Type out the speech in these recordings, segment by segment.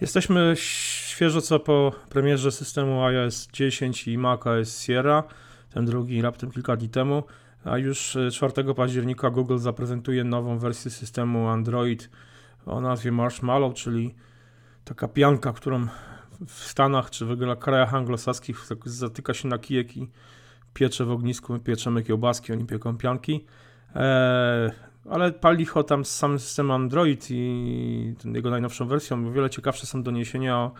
Jesteśmy świeżo co po premierze systemu iOS 10 i macOS Sierra, ten drugi raptem kilka dni temu, a już 4 października Google zaprezentuje nową wersję systemu Android o nazwie Marshmallow, czyli taka pianka, którą w Stanach czy w ogóle krajach anglosaskich zatyka się na kijek i piecze w ognisku, my pieczemy kiełbaski, oni pieką pianki. Eee, ale pali licho tam z samym systemem Android i jego najnowszą wersją. O wiele ciekawsze są doniesienia o,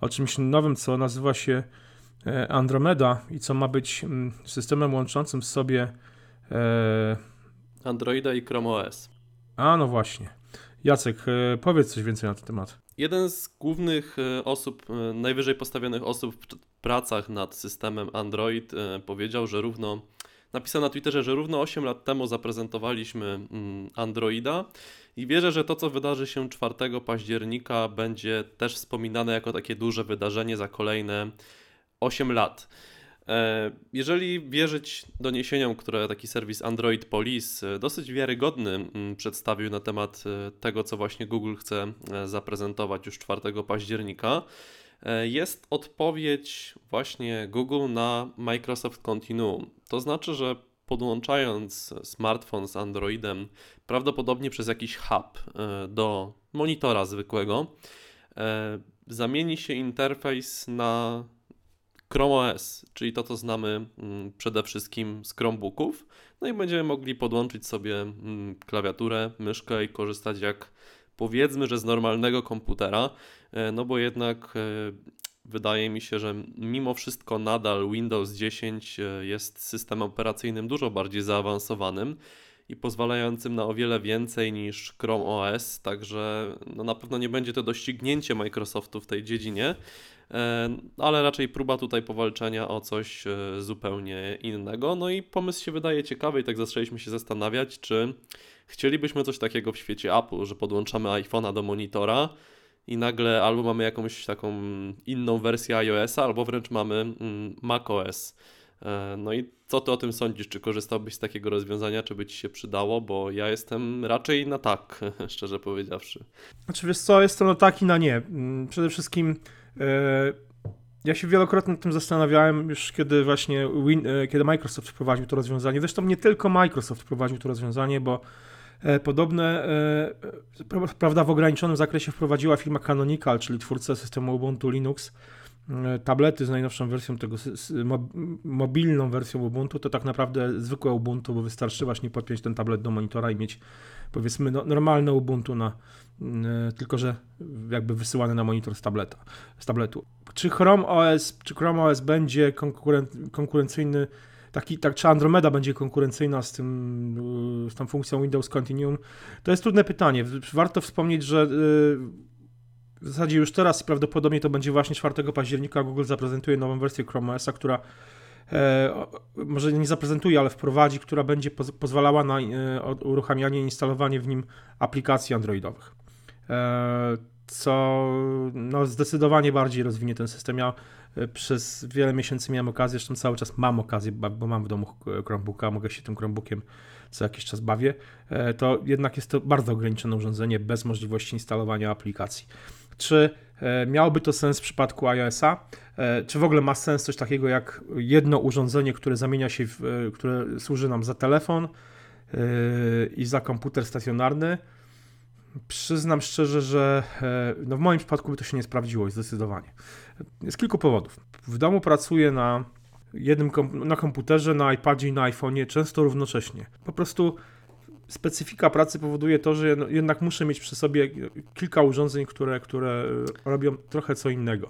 o czymś nowym, co nazywa się e, Andromeda i co ma być mm, systemem łączącym w sobie e... Androida i Chrome OS. A no właśnie. Jacek, e, powiedz coś więcej na ten temat. Jeden z głównych e, osób, najwyżej postawionych osób w pracach nad systemem Android powiedział, że równo napisał na Twitterze, że równo 8 lat temu zaprezentowaliśmy mm, Androida i wierzę, że to, co wydarzy się 4 października, będzie też wspominane jako takie duże wydarzenie za kolejne 8 lat. E, jeżeli wierzyć doniesieniom, które taki serwis Android Police e, dosyć wiarygodny mm, przedstawił na temat e, tego, co właśnie Google chce zaprezentować już 4 października, jest odpowiedź właśnie Google na Microsoft Continuum. To znaczy, że podłączając smartfon z Androidem, prawdopodobnie przez jakiś hub e, do monitora zwykłego, e, zamieni się interfejs na Chrome OS, czyli to, co znamy mm, przede wszystkim z Chromebooków. No i będziemy mogli podłączyć sobie mm, klawiaturę, myszkę i korzystać jak powiedzmy, że z normalnego komputera, e, no bo jednak e, wydaje mi się, że mimo wszystko nadal Windows 10 e, jest systemem operacyjnym dużo bardziej zaawansowanym i pozwalającym na o wiele więcej niż Chrome OS, także no na pewno nie będzie to doścignięcie Microsoftu w tej dziedzinie, ale raczej próba tutaj powalczenia o coś zupełnie innego. No i pomysł się wydaje ciekawy i tak zaczęliśmy się zastanawiać, czy Chcielibyśmy coś takiego w świecie Apple, że podłączamy iPhone'a do monitora i nagle albo mamy jakąś taką inną wersję iOS-a, albo wręcz mamy mm, macOS. E, no i co ty o tym sądzisz? Czy korzystałbyś z takiego rozwiązania, czy by ci się przydało? Bo ja jestem raczej na tak, szczerze powiedziawszy. Znaczy wiesz co, jestem na tak i na nie. Mm, przede wszystkim yy, ja się wielokrotnie nad tym zastanawiałem już kiedy właśnie yy, kiedy Microsoft wprowadził to rozwiązanie. Zresztą nie tylko Microsoft wprowadził to rozwiązanie, bo E, podobne, e, prawda, w ograniczonym zakresie wprowadziła firma Canonical, czyli twórca systemu Ubuntu Linux, e, tablety z najnowszą wersją tego, mobilną wersją Ubuntu, to tak naprawdę zwykłe Ubuntu, bo wystarczy właśnie podpiąć ten tablet do monitora i mieć powiedzmy no, normalne Ubuntu na, tylko że jakby wysyłane na monitor z tableta, z tabletu. Czy Chrome OS, czy Chrome OS będzie konkuren, konkurencyjny taki, tak, czy Andromeda będzie konkurencyjna z, tym, z tą funkcją Windows Continuum, to jest trudne pytanie. Warto wspomnieć, że y, w zasadzie już teraz prawdopodobnie to będzie właśnie 4 października Google zaprezentuje nową wersję Chrome OS, która e, może nie zaprezentuje, ale wprowadzi, która będzie pozwalała na e, uruchamianie i instalowanie w nim aplikacji androidowych. E, co no, zdecydowanie bardziej rozwinie ten system. Ja e, przez wiele miesięcy miałem okazję, zresztą cały czas mam okazję, bo mam w domu Chromebooka, mogę się tym Chromebookiem co jakiś czas bawię, e, to jednak jest to bardzo ograniczone urządzenie bez możliwości instalowania aplikacji. Czy e, miałoby to sens w przypadku iOS-a? Czy w ogóle ma sens coś takiego jak jedno urządzenie, które zamienia się, w, które służy nam za telefon i za komputer stacjonarny? Przyznam szczerze, że e, no w moim przypadku by to się nie sprawdziło zdecydowanie. Z kilku powodów. W domu pracuję na jednym kom na komputerze, na iPadzie i na iPhone'ie często równocześnie. Po prostu specyfika pracy powoduje to, że jednak muszę mieć przy sobie kilka urządzeń, które, które robią trochę co innego.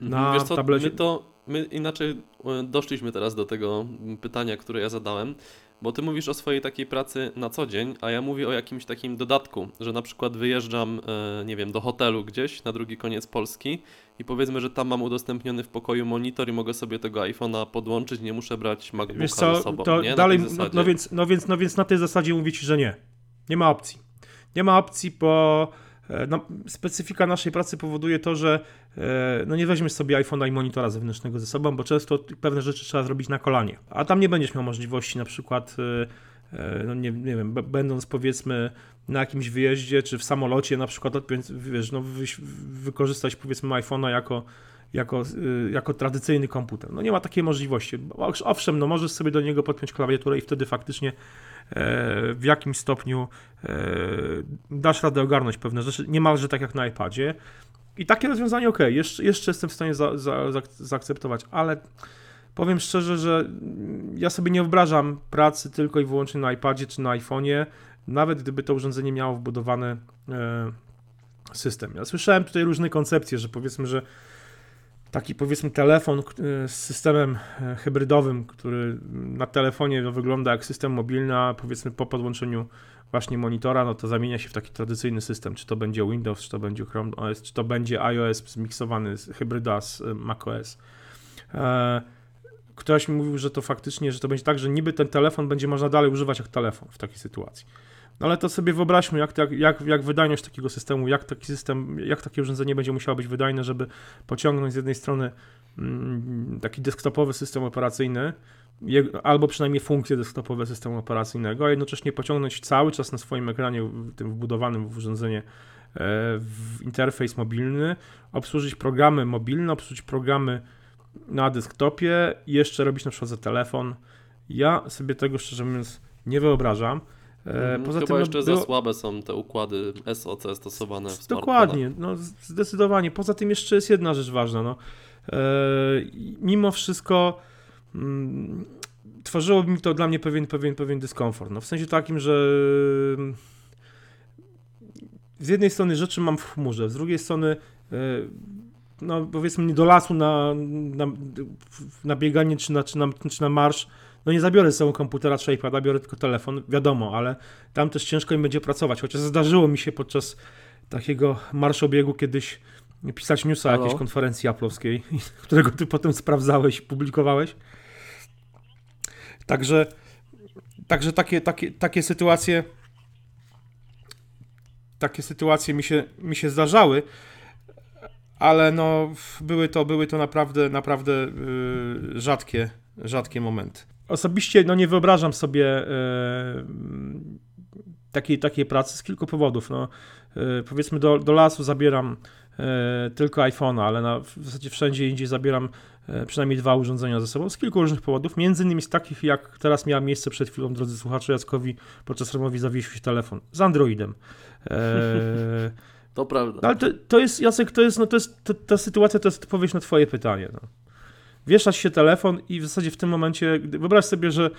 Mhm. Na Wiesz co, tablecie... my to my inaczej e, doszliśmy teraz do tego pytania, które ja zadałem. Bo ty mówisz o swojej takiej pracy na co dzień, a ja mówię o jakimś takim dodatku, że na przykład wyjeżdżam, e, nie wiem, do hotelu gdzieś na drugi koniec Polski i powiedzmy, że tam mam udostępniony w pokoju monitor i mogę sobie tego iPhone'a podłączyć, nie muszę brać MacBooka Wiesz co, ze sobą. To nie? dalej, no, no, więc, no, więc, no więc na tej zasadzie mówić, że nie. Nie ma opcji. Nie ma opcji, bo E, no, specyfika naszej pracy powoduje to, że e, no nie weźmiesz sobie iPhone'a i monitora zewnętrznego ze sobą, bo często pewne rzeczy trzeba zrobić na kolanie. A tam nie będziesz miał możliwości na przykład e, no nie, nie wiem, będąc powiedzmy na jakimś wyjeździe, czy w samolocie na przykład, wiesz, no, wy, wykorzystać powiedzmy iPhone'a jako, jako, jako tradycyjny komputer. No nie ma takiej możliwości. Owszem, no możesz sobie do niego podpiąć klawiaturę i wtedy faktycznie e, w jakimś stopniu e, dasz radę ogarnąć pewne rzeczy, niemalże tak jak na iPadzie. I takie rozwiązanie ok, jeszcze, jeszcze jestem w stanie za, za, za, zaakceptować, ale powiem szczerze, że ja sobie nie wyobrażam pracy tylko i wyłącznie na iPadzie czy na iPhone'ie, nawet gdyby to urządzenie miało wbudowany e, system. Ja słyszałem tutaj różne koncepcje, że powiedzmy, że taki powiedzmy telefon z systemem e, hybrydowym, który na telefonie wygląda jak system mobilny, a powiedzmy po podłączeniu właśnie monitora, no to zamienia się w taki tradycyjny system, czy to będzie Windows, czy to będzie Chrome OS, czy to będzie iOS zmiksowany z hybryda z e, macOS. Ktoś mi mówił, że to faktycznie, że to będzie tak, że niby ten telefon będzie można dalej używać jak telefon w takiej sytuacji. No ale to sobie wyobraźmy, jak, jak, jak, wydajność takiego systemu, jak taki system, jak takie urządzenie będzie musiało być wydajne, żeby pociągnąć z jednej strony mm, taki desktopowy system operacyjny, albo przynajmniej funkcje desktopowe systemu operacyjnego, a jednocześnie pociągnąć cały czas na swoim ekranie, tym wbudowanym w urządzenie, e, w interfejs mobilny, obsłużyć programy mobilne, obsłużyć programy na desktopie i jeszcze robić na przykład za telefon. Ja sobie tego szczerze mówiąc nie wyobrażam. Mhm, Poza Chyba tym, no, jeszcze było... za słabe są te układy SOC stosowane w Dokładnie, no zdecydowanie. Poza tym jeszcze jest jedna rzecz ważna. No. E, mimo wszystko mm, tworzyło mi to dla mnie pewien, pewien, pewien dyskomfort. No, w sensie takim, że mm, z jednej strony rzeczy mam w chmurze, z drugiej strony e, no powiedzmy do lasu na, na, na bieganie czy na, czy, na, czy na marsz no nie zabiorę ze sobą komputera czy iPada, biorę tylko telefon, wiadomo, ale tam też ciężko im będzie pracować, chociaż zdarzyło mi się podczas takiego marszobiegu kiedyś pisać newsa Halo? jakiejś konferencji aplowskiej, którego ty potem sprawdzałeś i publikowałeś. Także, także takie, takie, takie sytuacje takie sytuacje mi się, mi się zdarzały, ale no były to, były to naprawdę, naprawdę yy, rzadkie, rzadkie momenty osobiście no, nie wyobrażam sobie e, takiej, takiej pracy z kilku powodów. No, e, powiedzmy, do, do lasu zabieram e, tylko iPhone'a, ale na, w zasadzie wszędzie indziej zabieram przynajmniej dwa urządzenia ze sobą z kilku różnych powodów, między innymi z takich, jak teraz miała miejsce przed chwilą, drodzy słuchacze, Jackowi podczas rozmowy zawiesił się telefon z Androidem. to prawda. No, ale to, to jest, Jacek, to jest, no to jest, to, ta sytuacja to jest odpowiedź na twoje pytanie. No wieszasz się telefon i w zasadzie w tym momencie, wyobraź sobie, że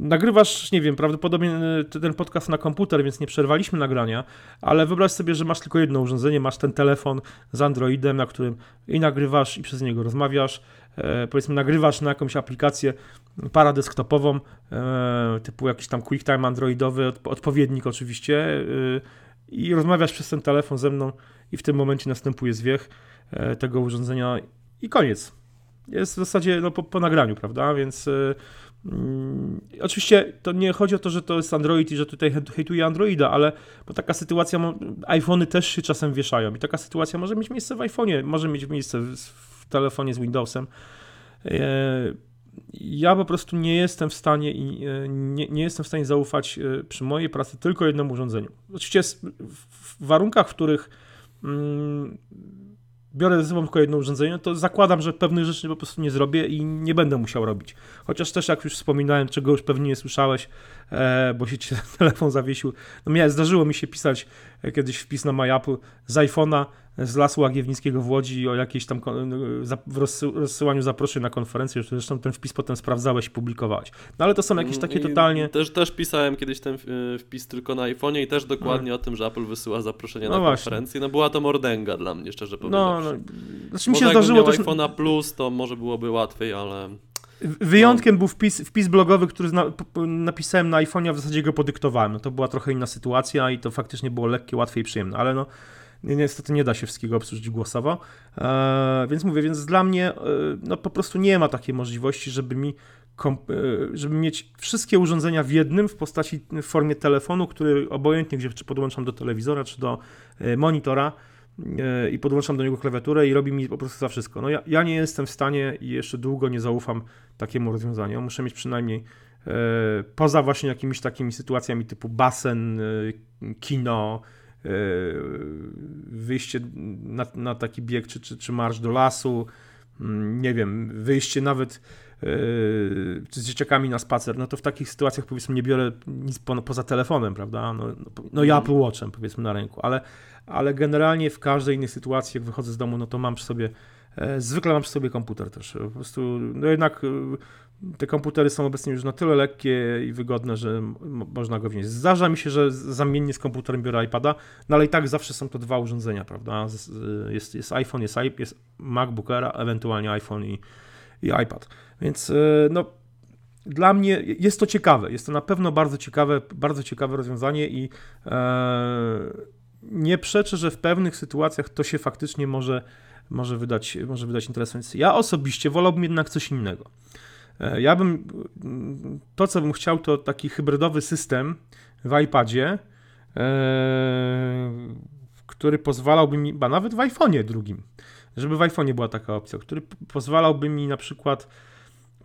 nagrywasz, nie wiem, prawdopodobnie e, ten podcast na komputer, więc nie przerwaliśmy nagrania, ale wyobraź sobie, że masz tylko jedno urządzenie, masz ten telefon z Androidem, na którym i nagrywasz i przez niego rozmawiasz, e, powiedzmy nagrywasz na jakąś aplikację paradesktopową, e, typu jakiś tam QuickTime androidowy, odpowiednik oczywiście, e, i rozmawiasz przez ten telefon ze mną i w tym momencie następuje zwiech e, tego urządzenia i koniec jest w zasadzie no, po, po nagraniu, prawda? Więc yy, oczywiście to nie chodzi o to, że to jest Android i że tutaj hejtuje Androida, ale bo taka sytuacja, iPhony też się czasem wieszają i taka sytuacja może mieć miejsce w iPhone'ie, może mieć miejsce w, w telefonie z Windowsem. Yy, ja po prostu nie jestem w stanie i yy, nie, nie, jestem w stanie zaufać yy, przy mojej pracy tylko jednemu urządzeniu. Oczywiście w warunkach, w których mm, biorę ze sobą tylko jedno urządzenie, to zakładam, że pewnych rzeczy po prostu nie zrobię i nie będę musiał robić. Chociaż też, jak już wspominałem, czego już pewnie nie słyszałeś, e, bo się telefon zawiesił. No miałem, zdarzyło mi się pisać e, kiedyś wpis na MyApple z iPhone'a z Lasu Łagiewnickiego w Łodzi o jakiejś tam w rozsyłaniu zaproszeń na konferencję, zresztą ten wpis potem sprawdzałeś i publikowałeś. No ale to są jakieś takie totalnie... Też, też pisałem kiedyś ten e, wpis tylko na iPhone'ie i też dokładnie no. o tym, że Apple wysyła zaproszenia no na właśnie. konferencję. No była to mordęga dla mnie, szczerze no, powiedziawszy. No, znaczy mi się zdarzyło... to iPhone'a Plus, to może byłoby łatwiej, ale... Wyjątkiem no. był wpis, wpis blogowy, który napisałem na iPhone'ie, a w zasadzie go podyktowałem. No to była trochę inna sytuacja i to faktycznie było lekkie, łatwiej i przyjemne, ale no niestety nie da się wszystkiego obsłużyć głosowo. E, więc mówię, więc dla mnie e, no po prostu nie ma takiej możliwości, żeby mi e, żeby mieć wszystkie urządzenia w jednym w postaci, w formie telefonu, który obojętnie gdzie czy podłączam do telewizora, czy do monitora, i podłączam do niego klawiaturę i robi mi po prostu za wszystko. No ja, ja nie jestem w stanie i jeszcze długo nie zaufam takiemu rozwiązaniu. Muszę mieć przynajmniej poza właśnie jakimiś takimi sytuacjami typu basen, kino, wyjście na, na taki bieg czy, czy, czy marsz do lasu, mm, nie wiem, wyjście nawet czy z dzieciakami na spacer, no to w takich sytuacjach powiedzmy nie biorę nic po, poza telefonem, prawda? No, no, no ja Apple Watchem powiedzmy na ręku, ale, ale generalnie w każdej innej sytuacji, jak wychodzę z domu, no to mam przy sobie, e, zwykle mam przy sobie komputer też. Po prostu, no jednak e, te komputery są obecnie już na tyle lekkie i wygodne, że można go wnieść. Zdarza mi się, że zamiennie z komputerem biorę iPada, no ale i tak zawsze są to dwa urządzenia, prawda? Jest, jest iPhone, jest, jest MacBook Air, ewentualnie iPhone i, i iPad. Więc e, no, dla mnie jest to ciekawe. Jest to na pewno bardzo ciekawe, bardzo ciekawe rozwiązanie i e, nie przeczę, że w pewnych sytuacjach to się faktycznie może, może, wydać, może wydać interesujące. Ja osobiście wolałbym jednak coś innego. E, ja bym, to co bym chciał, to taki hybrydowy system w iPadzie, e, który pozwalałby mi, ba nawet w iPhone'ie drugim, żeby w iPhone'ie była taka opcja, który pozwalałby mi na przykład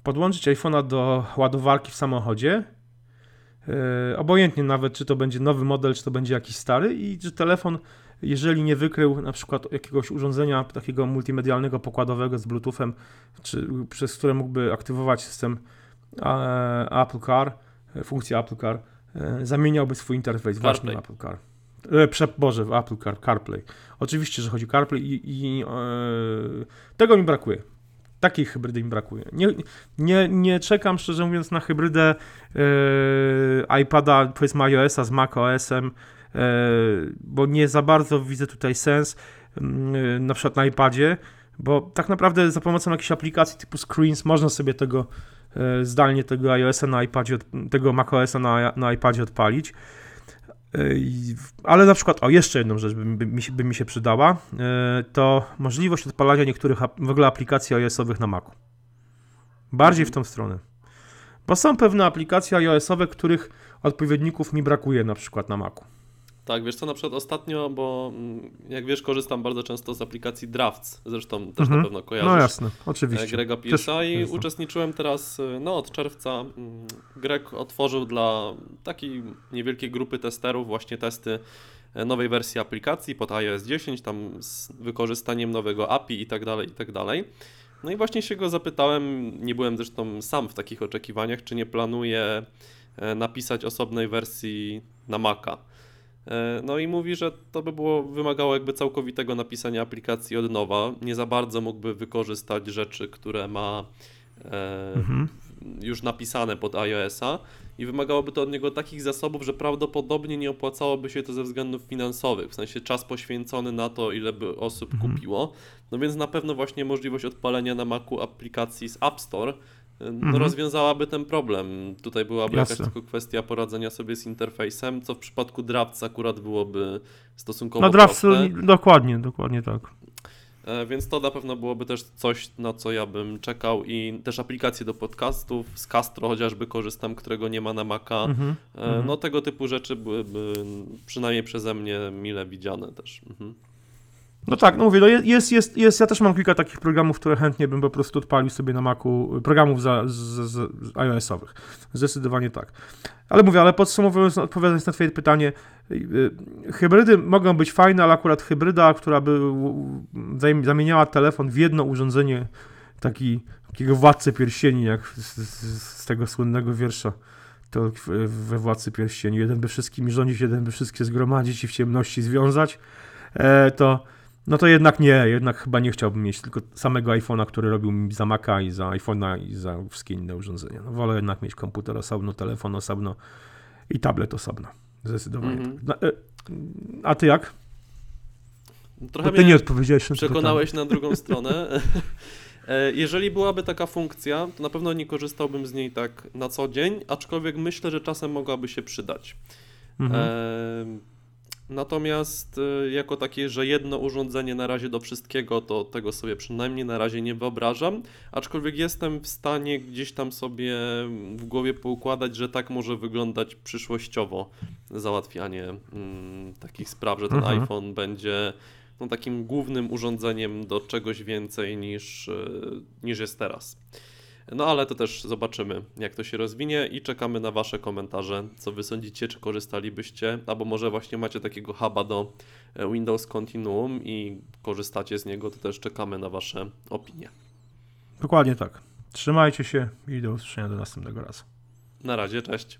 podłączyć iPhone'a do ładowarki w samochodzie, yy, obojętnie nawet, czy to będzie nowy model, czy to będzie jakiś stary i że telefon, jeżeli nie wykrył na przykład jakiegoś urządzenia takiego multimedialnego, pokładowego z Bluetoothem, czy przez które mógłby aktywować system e, Apple Car, e, funkcję Apple Car, e, zamieniałby swój interfejs CarPlay. właśnie na Apple Car. Prze, Boże, w Apple Car, CarPlay. Oczywiście, że chodzi o CarPlay i, i e, tego mi brakuje. Takiej hybrydy mi brakuje. Nie, nie, nie czekam, szczerze mówiąc, na hybrydę e, iPada, powiedzmy iOS-a z macOS-em, bo nie za bardzo widzę tutaj sens, e, na przykład na iPadzie, bo tak naprawdę za pomocą jakiejś aplikacji typu Screens można sobie tego e, zdalnie tego iOS-a na iPadzie, tego macOS-a na, na iPadzie odpalić. Ale na przykład, o jeszcze jedną rzecz by, by, mi, by mi się przydała, to możliwość odpalania niektórych w ogóle aplikacji iOS-owych na Macu. Bardziej w tą stronę. Bo są pewne aplikacje iOS-owe, których odpowiedników mi brakuje na przykład na Macu. Tak, wiesz co, na przykład ostatnio, bo mm, jak wiesz, korzystam bardzo często z aplikacji Drafts, zresztą też Mhm. na pewno kojarzysz. No jasne, oczywiście. e, Grega Pierce'a i jasne. uczestniczyłem teraz, e, no od czerwca, mm, Greg otworzył dla takiej niewielkiej grupy testerów właśnie testy e, nowej wersji aplikacji pod iOS 10, tam z wykorzystaniem nowego API i tak dalej, i tak dalej. No i właśnie się go zapytałem, nie byłem zresztą sam w takich oczekiwaniach, czy nie planuje napisać osobnej wersji na Maca. E, No i mówi, że to by było wymagało jakby całkowitego napisania aplikacji od nowa. Nie za bardzo mógłby wykorzystać rzeczy, które ma e, Mhm. już napisane pod iOS-a i wymagałoby to od niego takich zasobów, że prawdopodobnie nie opłacałoby się to ze względów finansowych, w sensie czas poświęcony na to, ile by osób Mhm. kupiło. No więc na pewno właśnie możliwość odpalenia na Macu aplikacji z App Store Mhm. rozwiązałaby ten problem. Tutaj byłaby Jasne. jakaś tylko kwestia poradzenia sobie z interfejsem, co w przypadku Drafts akurat byłoby stosunkowo Na Drafts, proste. dokładnie, dokładnie tak. E, Więc to na pewno byłoby też coś, na co ja bym czekał i też aplikacje do podcastów, z Castro chociażby korzystam, którego nie ma na Maca. Mhm. E, Mhm. No tego typu rzeczy byłyby przynajmniej przeze mnie mile widziane też. Mhm. No tak, no mówię, no jest, jest, jest, ja też mam kilka takich programów, które chętnie bym po prostu odpalił sobie na Macu, programów za, z, z, iOS-owych. Zdecydowanie tak. Ale mówię, ale podsumowując, odpowiadając na twoje pytanie, yy, hybrydy mogą być fajne, ale akurat hybryda, która by zamieniała telefon w jedno urządzenie, taki, takiego władcy pierścieni, jak z, z, tego słynnego wiersza to we Władcy Pierścieni. Jeden by wszystkimi rządzić, jeden by wszystkie zgromadzić i w ciemności związać, e, to no to jednak nie, jednak chyba nie chciałbym mieć tylko samego iPhone'a, który robił mi za Maca i za iPhone'a i za wszystkie inne urządzenia. No wolę jednak mieć komputer osobno, telefon osobno i tablet osobno. Zdecydowanie. Tak. Na, e, a ty jak? Trochę ty nie odpowiedziałeś na przekonałeś na drugą stronę. E, Jeżeli byłaby taka funkcja, to na pewno nie korzystałbym z niej tak na co dzień, aczkolwiek myślę, że czasem mogłaby się przydać. Mhm. Em, Natomiast e, jako takie, że jedno urządzenie na razie do wszystkiego, to tego sobie przynajmniej na razie nie wyobrażam. Aczkolwiek jestem w stanie gdzieś tam sobie w głowie poukładać, że tak może wyglądać przyszłościowo załatwianie mm, takich spraw, że ten Mhm. iPhone będzie no, takim głównym urządzeniem do czegoś więcej niż, e, niż jest teraz. No ale to też zobaczymy, jak to się rozwinie i czekamy na Wasze komentarze, co Wy sądzicie, czy korzystalibyście, albo może właśnie macie takiego huba do e, Windows Continuum i korzystacie z niego, to też czekamy na Wasze opinie. Dokładnie tak. Trzymajcie się i do usłyszenia do następnego razu. Na razie, cześć.